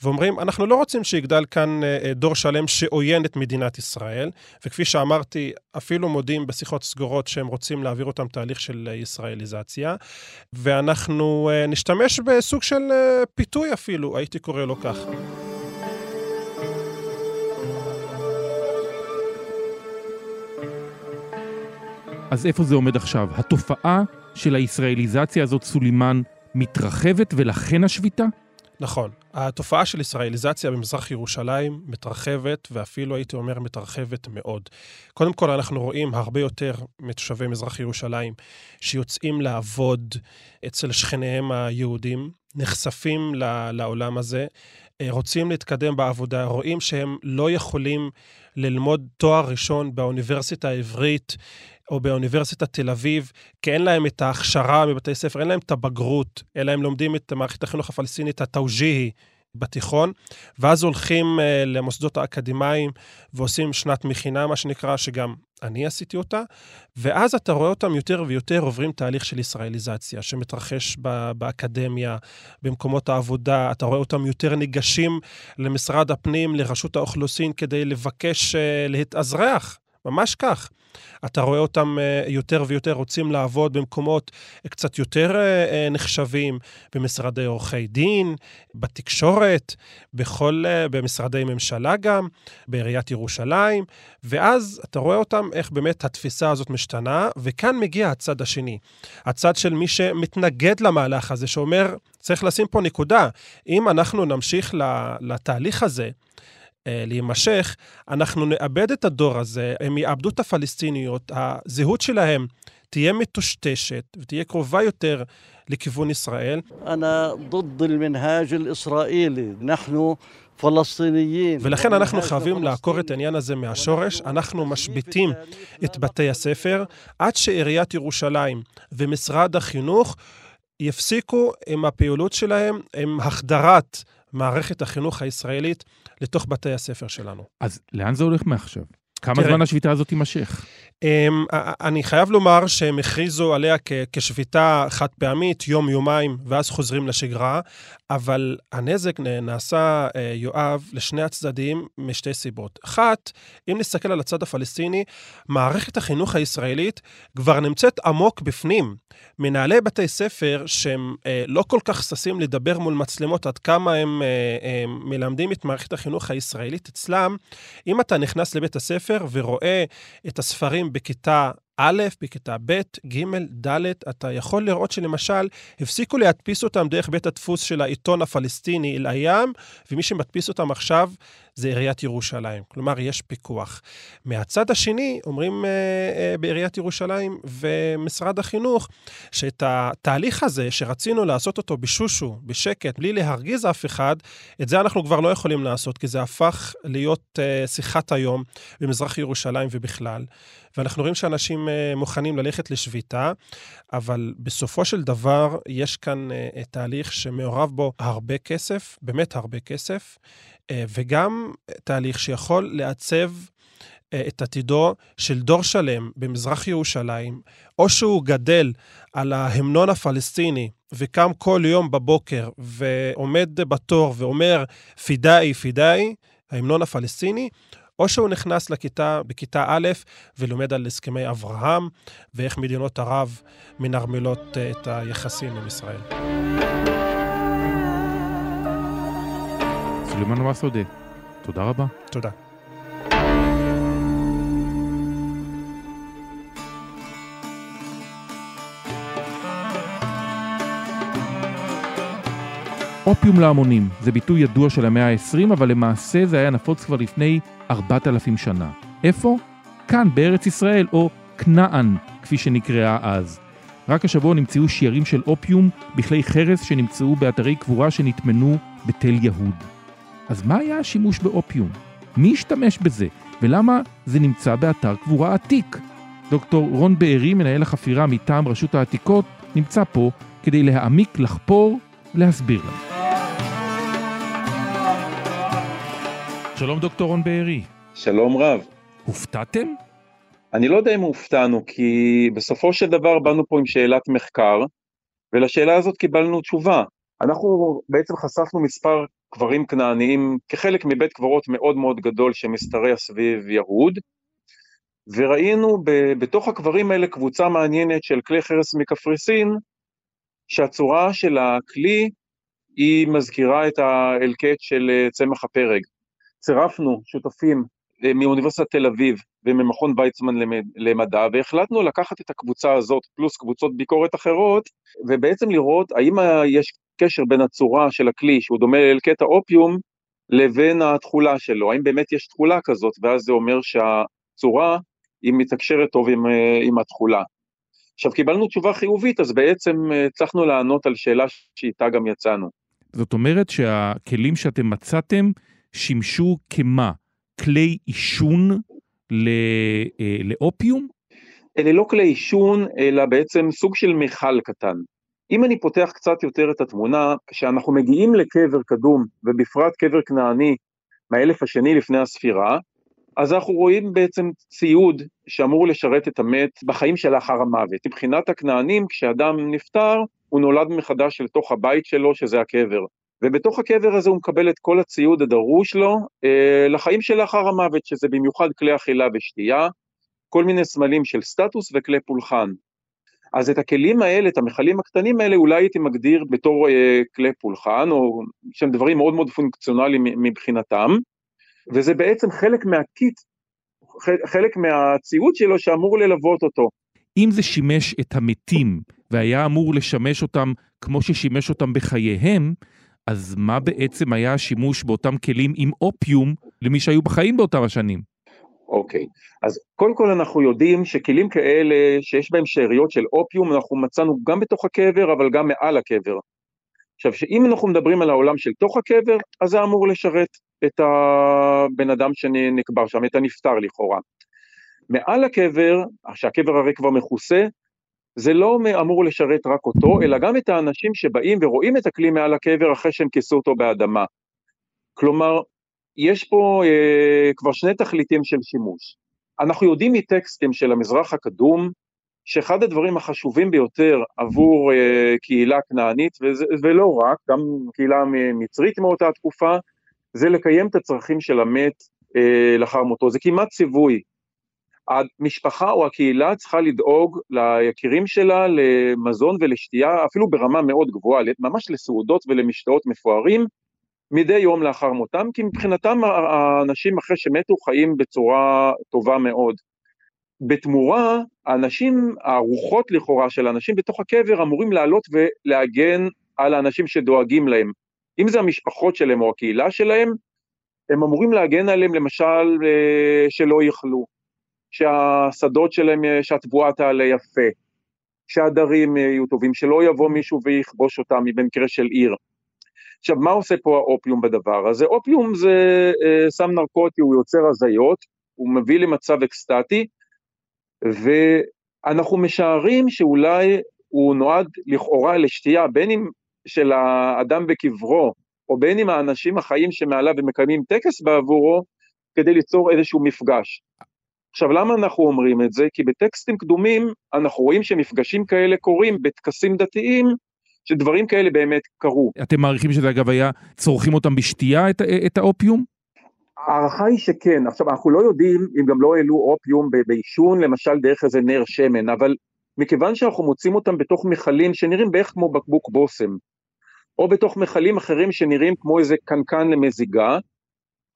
ואומרים, אנחנו לא רוצים שיגדל כאן אה, דור שלם שעוין את מדינת ישראל, וכפי שאמרתי, אפילו מודים בשיחות סגורות שהם רוצים להעביר אותם תהליך של ישראליזציה, ואנחנו אה, נשתמש בסוג של אה, פיתוי אפילו, הייתי קורא לו כך. אז איפה זה עומד עכשיו? התופעה של הישראליזציה הזאת, סולימאן, מתרחבת ולכן השביתה? נכון. התופעה של ישראליזציה במזרח ירושלים מתרחבת, ואפילו הייתי אומר מתרחבת מאוד. קודם כל, אנחנו רואים הרבה יותר מתושבי מזרח ירושלים שיוצאים לעבוד אצל שכניהם היהודים, נחשפים לעולם הזה, אה, רוצים להתקדם בעבודה, רואים שהם לא יכולים ללמוד תואר ראשון באוניברסיטה העברית או באוניברסיטת תל אביב, כי אין להם את ההכשרה מבתי ספר, אין להם את הבגרות, אלא הם לומדים את מערכת החינוך הפלסטינית, התאוג'יהי, בתיכון, ואז הולכים uh, למוסדות האקדמיים ועושים שנת מכינה, מה שנקרא, שגם אני עשיתי אותה, ואז אתה רואה אותם יותר ויותר עוברים תהליך של ישראליזציה שמתרחש ב- באקדמיה, במקומות העבודה, אתה רואה אותם יותר ניגשים למשרד הפנים, לרשות האוכלוסין, כדי לבקש uh, להתאזרח, ממש כך. אתה רואה אותם אה, יותר ויותר רוצים לעבוד במקומות קצת יותר אה, אה, נחשבים, במשרדי עורכי דין, בתקשורת, בכל, במשרדי ממשלה גם, בעיריית ירושלים, ואז אתה רואה אותם איך באמת התפיסה הזאת משתנה, וכאן מגיע הצד השני, הצד של מי שמתנגד למהלך הזה, שאומר, צריך לשים פה נקודה. אם אנחנו נמשיך לתהליך הזה, אה, להימשך, אנחנו נאבד את הדור הזה, הם יאבדו את הפלסטיניות, הזהות שלהם תהיה מטושטשת ותהיה קרובה יותר לכיוון ישראל. ולכן אנחנו חייבים לעקור את העניין הזה מהשורש. אנחנו משביתים את בתי הספר עד שעיריית ירושלים ומשרד החינוך יפסיקו עם הפעילות שלהם, עם החדרת מערכת החינוך הישראלית לתוך בתי הספר שלנו. אז לאן זה הולך מעכשיו? כמה תראה, זמן השביתה הזאת תימשך? אמ, אני חייב לומר שהם הכריזו עליה כשביתה חד פעמית, יום-יומיים, ואז חוזרים לשגרה, אבל הנזק נעשה, אה, יואב, לשני הצדדים משתי סיבות. אחת, אם נסתכל על הצד הפלסטיני, מערכת החינוך הישראלית כבר נמצאת עמוק בפנים. מנהלי בתי ספר שהם אה, לא כל כך ששים לדבר מול מצלמות עד כמה הם אה, אה, מלמדים את מערכת החינוך הישראלית אצלם, אם אתה נכנס לבית הספר ורואה את הספרים בכיתה א', בכיתה ב', ג', ד', אתה יכול לראות שלמשל, הפסיקו להדפיס אותם דרך בית הדפוס של העיתון הפלסטיני אל-איam, ומי שמדפיס אותם עכשיו זה עיריית ירושלים. כלומר, יש פיקוח. מהצד השני, אומרים אה, אה, בעיריית ירושלים ומשרד החינוך, שאת התהליך הזה שרצינו לעשות אותו בשושו, בשקט, בלי להרגיז אף אחד, את זה אנחנו כבר לא יכולים לעשות, כי זה הפך להיות אה, שיחת היום במזרח ירושלים ובכלל. ואנחנו רואים שאנשים אה, מוכנים ללכת לשביתה, אבל בסופו של דבר יש כאן אה, תהליך שמעורב בו הרבה כסף, באמת הרבה כסף, וגם תהליך שיכול לעצב את עתידו של דור שלם במזרח ירושלים, או שהוא גדל על ההמנון הפלסטיני וקם כל יום בבוקר ועומד בתור ואומר פידאי, פידאי, ההמנון הפלסטיני, או שהוא נכנס לכיתה, בכיתה א', ולומד על הסכמי אברהם, ואיך מדינות ערב מנרמלות אה, את היחסים עם ישראל. סולימאן מסעודה, תודה רבה. תודה. אופיום להמונים זה ביטוי ידוע של המאה ה-20, אבל למעשה זה היה נפוץ כבר לפני 4,000 שנה. איפה? כאן, בארץ ישראל, או כנען, כפי שנקראה אז. רק השבוע נמצאו שיירים של אופיום בכלי חרס שנמצאו באתרי קבורה שנטמנו בתל יהוד. אז מה היה השימוש באופיום? מי השתמש בזה? ולמה זה נמצא באתר קבורה עתיק? דוקטור רון בארי, מנהל החפירה מטעם רשות העתיקות, נמצא פה כדי להעמיק, לחפור, להסביר לנו. שלום דוקטור רון בארי. שלום רב. הופתעתם? אני לא יודע אם הופתענו, כי בסופו של דבר באנו פה עם שאלת מחקר, ולשאלה הזאת קיבלנו תשובה. אנחנו בעצם חשפנו מספר קברים כנעניים כחלק מבית קברות מאוד מאוד גדול שמשתרע סביב יהוד, וראינו ב- בתוך הקברים האלה קבוצה מעניינת של כלי חרס מקפריסין, שהצורה של הכלי היא מזכירה את האלקט של אה, צמח הפרג. צירפנו שותפים אה, מאוניברסיטת תל אביב וממכון ויצמן למדע, והחלטנו לקחת את הקבוצה הזאת פלוס קבוצות ביקורת אחרות, ובעצם לראות האם יש קשר בין הצורה של הכלי, שהוא דומה לקטע אופיום, לבין התכולה שלו, האם באמת יש תכולה כזאת, ואז זה אומר שהצורה היא מתקשרת טוב עם, אה, עם התכולה. עכשיו קיבלנו תשובה חיובית, אז בעצם אה, הצלחנו לענות על שאלה שאיתה גם יצאנו. זאת אומרת שהכלים שאתם מצאתם שימשו כמה? כלי עישון אה, לאופיום? אלה לא כלי עישון, אלא בעצם סוג של מכל קטן. אם אני פותח קצת יותר את התמונה, כשאנחנו מגיעים לקבר קדום, ובפרט קבר כנעני מהאלף השני לפני הספירה, אז אנחנו רואים בעצם ציוד שאמור לשרת את המת בחיים שלאחר המוות. מבחינת הכנענים, כשאדם נפטר, הוא נולד מחדש לתוך הבית שלו, שזה הקבר. ובתוך הקבר הזה הוא מקבל את כל הציוד הדרוש לו אה, לחיים שלאחר המוות, שזה במיוחד כלי אכילה ושתייה, כל מיני סמלים של סטטוס וכלי פולחן. אז את הכלים האלה, את המכלים הקטנים האלה, אולי הייתי מגדיר בתור אה, כלי פולחן, או שהם דברים מאוד מאוד פונקציונליים מבחינתם, וזה בעצם חלק מהקיט, חלק מהציוד שלו שאמור ללוות אותו. אם זה שימש את המתים והיה אמור לשמש אותם כמו ששימש אותם בחייהם, אז מה בעצם היה השימוש באותם כלים עם אופיום למי שהיו בחיים באותם השנים? אוקיי. אז קודם כל אנחנו יודעים שכלים כאלה שיש בהם שאריות של אופיום אנחנו מצאנו גם בתוך הקבר אבל גם מעל הקבר. עכשיו שאם אנחנו מדברים על העולם של תוך הקבר אז זה אמור לשרת את הבן אדם שנקבר שם, את הנפטר לכאורה. מעל הקבר, שהקבר הרי כבר מכוסה, זה לא אמור לשרת רק אותו, אלא גם את האנשים שבאים ורואים את הכלי מעל הקבר אחרי שהם כיסו אותו באדמה. כלומר, יש פה אה, כבר שני תכליתים של שימוש. אנחנו יודעים מטקסטים של המזרח הקדום, שאחד הדברים החשובים ביותר עבור uh, קהילה כנענית, וזה, ולא רק, גם קהילה מצרית מאותה תקופה, זה לקיים את הצרכים של המת uh, לאחר מותו. זה כמעט ציווי. המשפחה או הקהילה צריכה לדאוג ליקירים שלה למזון ולשתייה, אפילו ברמה מאוד גבוהה, ממש לסעודות ולמשתאות מפוארים, מדי יום לאחר מותם, כי מבחינתם האנשים אחרי שמתו חיים בצורה טובה מאוד. בתמורה, האנשים, הרוחות לכאורה של האנשים בתוך הקבר אמורים לעלות ולהגן על האנשים שדואגים להם. אם זה המשפחות שלהם או הקהילה שלהם, הם אמורים להגן עליהם למשל אה, שלא יאכלו, שהשדות שלהם, אה, שהתבואה תעלה יפה, שהדרים אה, יהיו טובים, שלא יבוא מישהו ויכבוש אותם במקרה של עיר. עכשיו, מה עושה פה האופיום בדבר הזה? אופיום זה אה, סם נרקוטי, הוא יוצר הזיות, הוא מביא למצב אקסטטי, ואנחנו משערים שאולי הוא נועד לכאורה לשתייה, בין אם של האדם בקברו, או בין אם האנשים החיים שמעליו ומקיימים טקס בעבורו, כדי ליצור איזשהו מפגש. עכשיו, למה אנחנו אומרים את זה? כי בטקסטים קדומים אנחנו רואים שמפגשים כאלה קורים בטקסים דתיים, שדברים כאלה באמת קרו. אתם מעריכים שזה אגב היה, צורכים אותם בשתייה, את, את האופיום? ההערכה היא שכן, עכשיו אנחנו לא יודעים אם גם לא העלו אופיום בעישון, למשל דרך איזה נר שמן, אבל מכיוון שאנחנו מוצאים אותם בתוך מכלים שנראים בערך כמו בקבוק בושם, או בתוך מכלים אחרים שנראים כמו איזה קנקן למזיגה,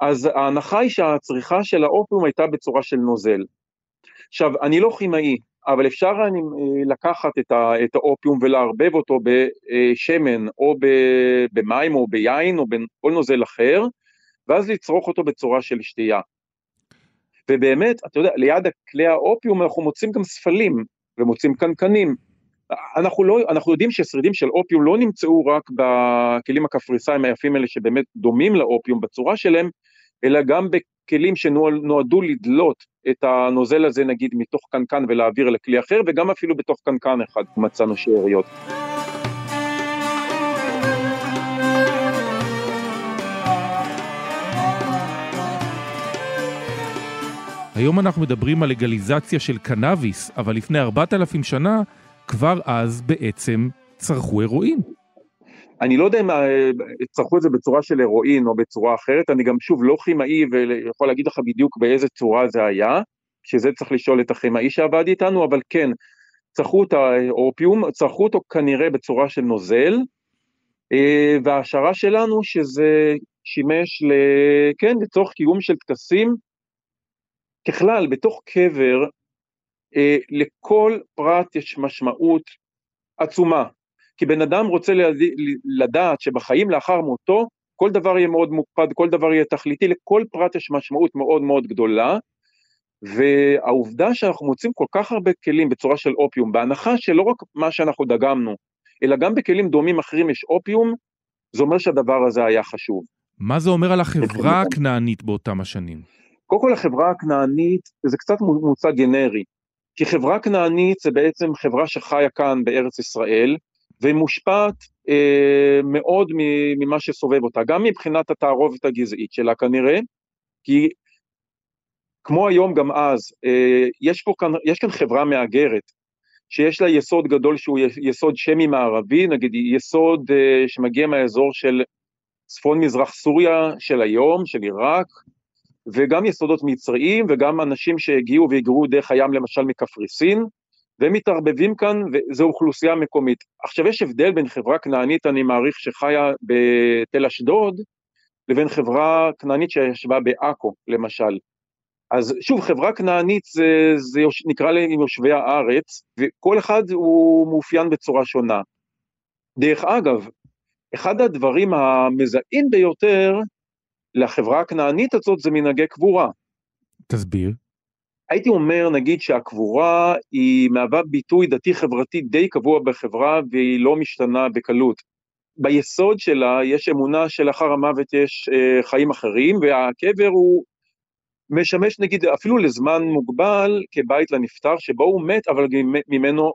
אז ההנחה היא שהצריכה של האופיום הייתה בצורה של נוזל. עכשיו, אני לא כימאי, אבל אפשר אני, אה, לקחת את, ה, את האופיום ולערבב אותו בשמן או במים או ביין או בכל נוזל אחר, ואז לצרוך אותו בצורה של שתייה. ובאמת, אתה יודע, ליד כלי האופיום אנחנו מוצאים גם ספלים ומוצאים קנקנים. אנחנו, לא, אנחנו יודעים ששרידים של אופיום לא נמצאו רק בכלים הקפריסאים היפים האלה שבאמת דומים לאופיום בצורה שלהם, אלא גם בכלים שנועדו לדלות את הנוזל הזה נגיד מתוך קנקן ולהעביר לכלי אחר, וגם אפילו בתוך קנקן אחד מצאנו שאריות. היום אנחנו מדברים על לגליזציה של קנאביס, אבל לפני 4,000 שנה, כבר אז בעצם צרכו הרואין. אני לא יודע אם אה, צרכו את זה בצורה של הרואין או בצורה אחרת, אני גם שוב לא כימאי ויכול להגיד לך בדיוק באיזה צורה זה היה, שזה צריך לשאול את הכימאי שעבד איתנו, אבל כן, צרכו את האופיום, צרכו אותו כנראה בצורה של נוזל, אה, וההשערה שלנו שזה שימש, ל... כן, לצורך קיום של טקסים. ככלל, בתוך קבר, אה, לכל פרט יש משמעות עצומה. כי בן אדם רוצה לדעת שבחיים לאחר מותו, כל דבר יהיה מאוד מוקפד, כל דבר יהיה תכליתי, לכל פרט יש משמעות מאוד מאוד גדולה, והעובדה שאנחנו מוצאים כל כך הרבה כלים בצורה של אופיום, בהנחה שלא רק מה שאנחנו דגמנו, אלא גם בכלים דומים אחרים יש אופיום, זה אומר שהדבר הזה היה חשוב. מה זה אומר על החברה הכנענית באותם השנים? קודם כל החברה הכנענית זה קצת מוצג גנרי, כי חברה כנענית זה בעצם חברה שחיה כאן בארץ ישראל, והיא מושפעת אה, מאוד ממה שסובב אותה, גם מבחינת התערובת הגזעית שלה כנראה, כי כמו היום גם אז, אה, יש, פה כאן, יש כאן חברה מהגרת, שיש לה יסוד גדול שהוא יסוד שמי מערבי, נגיד יסוד אה, שמגיע מהאזור של צפון מזרח סוריה של היום, של עיראק, וגם יסודות מצריים וגם אנשים שהגיעו והיגרו דרך הים למשל מקפריסין, והם מתערבבים כאן, וזו אוכלוסייה מקומית. עכשיו, יש הבדל בין חברה כנענית, אני מעריך, שחיה בתל אשדוד, לבין חברה כנענית שישבה בעכו, למשל. אז שוב, חברה כנענית זה, זה יוש, נקרא להם יושבי הארץ, וכל אחד הוא מאופיין בצורה שונה. דרך אגב, אחד הדברים המזהים ביותר לחברה הכנענית הזאת זה מנהגי קבורה. תסביר. הייתי אומר, נגיד שהקבורה היא מהווה ביטוי דתי-חברתי די קבוע בחברה והיא לא משתנה בקלות. ביסוד שלה יש אמונה שלאחר המוות יש אה, חיים אחרים, והקבר הוא משמש נגיד אפילו לזמן מוגבל כבית לנפטר, שבו הוא מת, אבל ממנו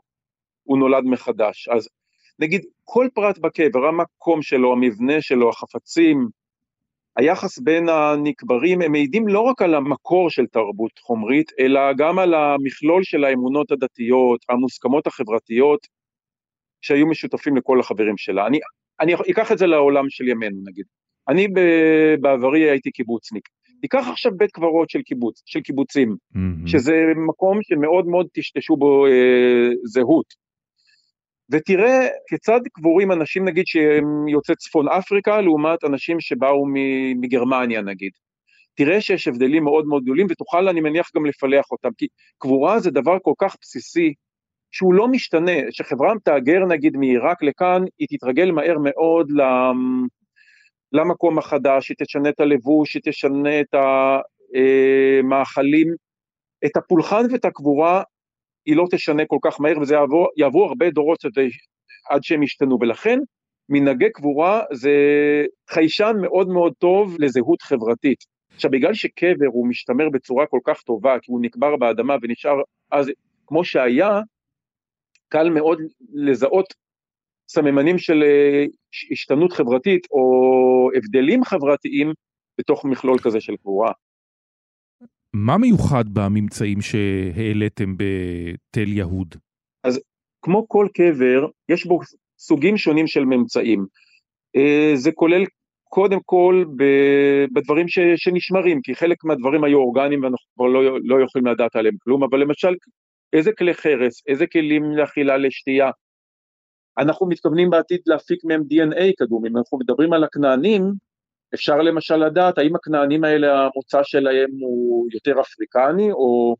הוא נולד מחדש. אז נגיד כל פרט בקבר, המקום שלו, המבנה שלו, החפצים, היחס בין הנקברים, הם מעידים לא רק על המקור של תרבות חומרית, אלא גם על המכלול של האמונות הדתיות, המוסכמות החברתיות, שהיו משותפים לכל החברים שלה. אני, אני אקח את זה לעולם של ימינו נגיד. אני בעברי הייתי קיבוצניק. תיקח עכשיו בית קברות של קיבוץ, של קיבוצים, mm-hmm. שזה מקום שמאוד מאוד טשטשו בו אה, זהות. ותראה כיצד קבורים אנשים נגיד שהם יוצאי צפון אפריקה לעומת אנשים שבאו מגרמניה נגיד. תראה שיש הבדלים מאוד מאוד גדולים ותוכל אני מניח גם לפלח אותם, כי קבורה זה דבר כל כך בסיסי שהוא לא משתנה, שחברה תהגר נגיד מעיראק לכאן, היא תתרגל מהר מאוד למקום החדש, היא תשנה את הלבוש, היא תשנה את המאכלים, אה, את הפולחן ואת הקבורה היא לא תשנה כל כך מהר וזה יעבור, יעבור הרבה דורות עד שהם ישתנו, ולכן מנהגי קבורה זה חיישן מאוד מאוד טוב לזהות חברתית. עכשיו בגלל שקבר הוא משתמר בצורה כל כך טובה, כי הוא נקבר באדמה ונשאר אז כמו שהיה, קל מאוד לזהות סממנים של אה, השתנות חברתית או הבדלים חברתיים בתוך מכלול כזה של קבורה. מה מיוחד בממצאים שהעליתם בתל יהוד? אז כמו כל קבר, יש בו סוגים שונים של ממצאים. אה, זה כולל קודם כל בדברים ש, שנשמרים, כי חלק מהדברים היו אורגניים ואנחנו כבר לא, לא יכולים לדעת עליהם כלום, אבל למשל איזה כלי חרס, איזה כלים לאכילה לשתייה. אנחנו מתכוונים בעתיד להפיק מהם DNA קדום, אם אנחנו מדברים על הכנענים, אפשר למשל לדעת האם הכנענים האלה המוצא שלהם הוא יותר אפריקני או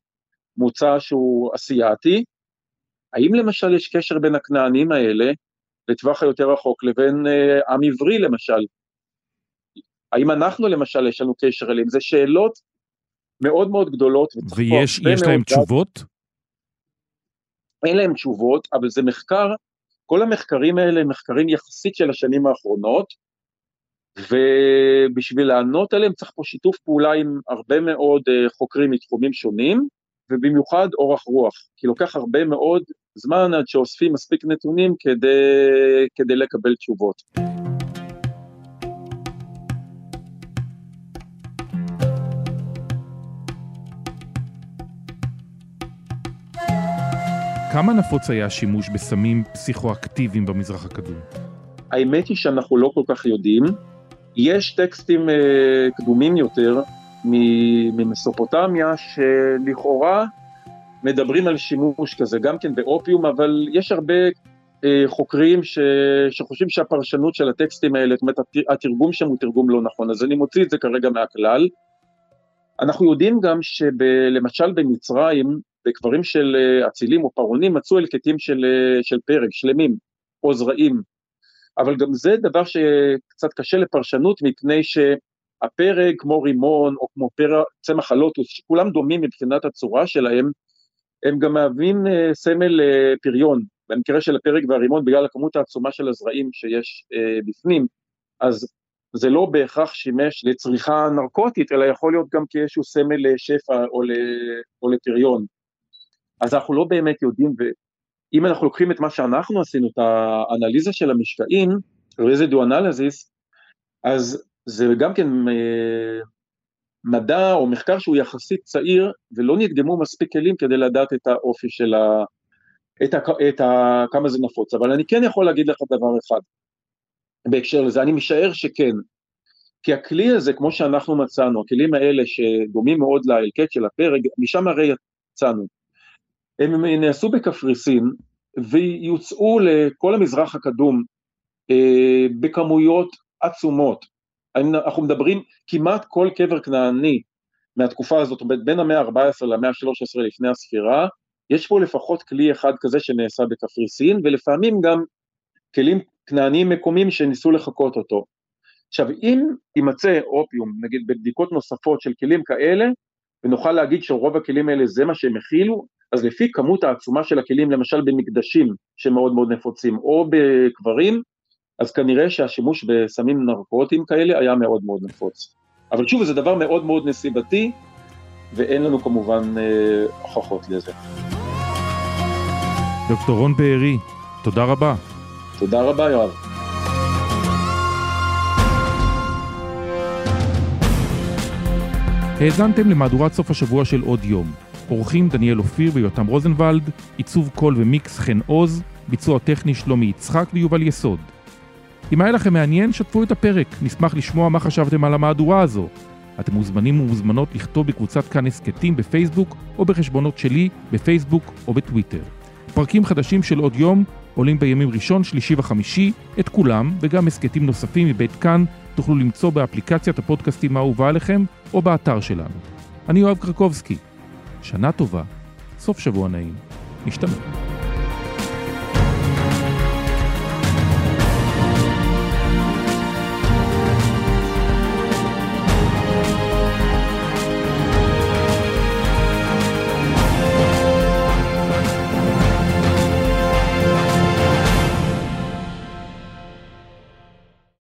מוצא שהוא אסיאתי, האם למשל יש קשר בין הכנענים האלה לטווח היותר רחוק לבין אה, עם עברי למשל? האם אנחנו למשל יש לנו קשר אליהם? זה שאלות מאוד מאוד גדולות. ויש להם תשובות? אין להם תשובות, אבל זה מחקר, כל המחקרים האלה הם מחקרים יחסית של השנים האחרונות, ובשביל לענות עליהם צריך פה שיתוף פעולה עם הרבה מאוד אה, חוקרים מתחומים שונים, ובמיוחד אורך רוח, כי לוקח הרבה מאוד זמן עד שאוספים מספיק נתונים כדי, כדי לקבל תשובות. כמה נפוץ היה השימוש בסמים פסיכואקטיביים במזרח הקדום? האמת היא שאנחנו לא כל כך יודעים. יש טקסטים אה, קדומים יותר ממסופוטמיה שלכאורה מדברים על שימוש כזה, גם כן באופיום, אבל יש הרבה אה, חוקרים ש, שחושבים שהפרשנות של הטקסטים האלה, זאת אומרת התרגום שם הוא תרגום לא נכון, אז אני מוציא את זה כרגע מהכלל. אנחנו יודעים גם שלמשל במצרים, בקברים של אה, אצילים או פרעונים מצאו הלקטים של, של פרק, שלמים, או זרעים, אבל גם זה דבר שקצת קשה לפרשנות מפני שהפרק כמו רימון או כמו פרע, צמח הלוטוס, שכולם דומים מבחינת הצורה שלהם, הם גם מהווים אה, סמל אה, פריון, במקרה של הפרק והרימון בגלל הכמות העצומה של הזרעים שיש אה, בפנים, אז זה לא בהכרח שימש לצריכה נרקוטית, אלא יכול להיות גם כאיזשהו סמל לשפע או, או לפריון. אז אנחנו לא באמת יודעים, אם אנחנו לוקחים את מה שאנחנו עשינו, את האנליזה של המשקעים, רזידו אנליזיס, אז זה גם כן אה, מדע או מחקר שהוא יחסית צעיר, ולא נדגמו מספיק כלים כדי לדעת את האופי של ה... את, ה, את ה, כמה זה נפוץ, אבל אני כן יכול להגיד לך דבר אחד. בהקשר לזה, אני משער שכן, כי הכלי הזה, כמו שאנחנו מצאנו, הכלים האלה שדומים מאוד להלקט של הפרק, משם הרי יצאנו. הם נעשו בקפריסין ויוצאו לכל המזרח הקדום אה, בכמויות עצומות. אנחנו מדברים כמעט כל קבר כנעני מהתקופה הזאת, בין המאה ה-14 למאה ה-13 לפני הספירה, יש פה לפחות כלי אחד כזה שנעשה בקפריסין, ולפעמים גם כלים כנעניים מקומיים שניסו לחקות אותו. עכשיו, אם יימצא אופיום, נגיד בבדיקות נוספות של כלים כאלה, ונוכל להגיד שרוב הכלים האלה זה מה שהם הכילו, אז לפי כמות העצומה של הכלים, למשל במקדשים שמאוד מאוד נפוצים, או בקברים, אז כנראה שהשימוש בסמים נרקוטיים כאלה היה מאוד מאוד נפוץ. אבל שוב, זה דבר מאוד מאוד נסיבתי, ואין לנו כמובן אה, הוכחות לזה. דוקטור רון בארי, תודה רבה. תודה רבה, יואב. האזנתם למהדורת סוף השבוע של עוד יום. אורחים דניאל אופיר ויותם רוזנבלד, עיצוב קול ומיקס חן עוז, ביצוע טכני שלומי יצחק ויובל יסוד. אם היה לכם מעניין, שתפו את הפרק, נשמח לשמוע מה חשבתם על המהדורה הזו. אתם מוזמנים ומוזמנות לכתוב בקבוצת כאן הסכתים בפייסבוק או בחשבונות שלי בפייסבוק או בטוויטר. פרקים חדשים של עוד יום עולים בימים ראשון, שלישי וחמישי, את כולם וגם הסכתים נוספים מבית כאן תוכלו למצוא באפליקציית הפודקאסטים האהובה עליכם או באתר שלנו. אני יואב קרקובסקי. שנה טובה, סוף שבוע נעים. נשתמע.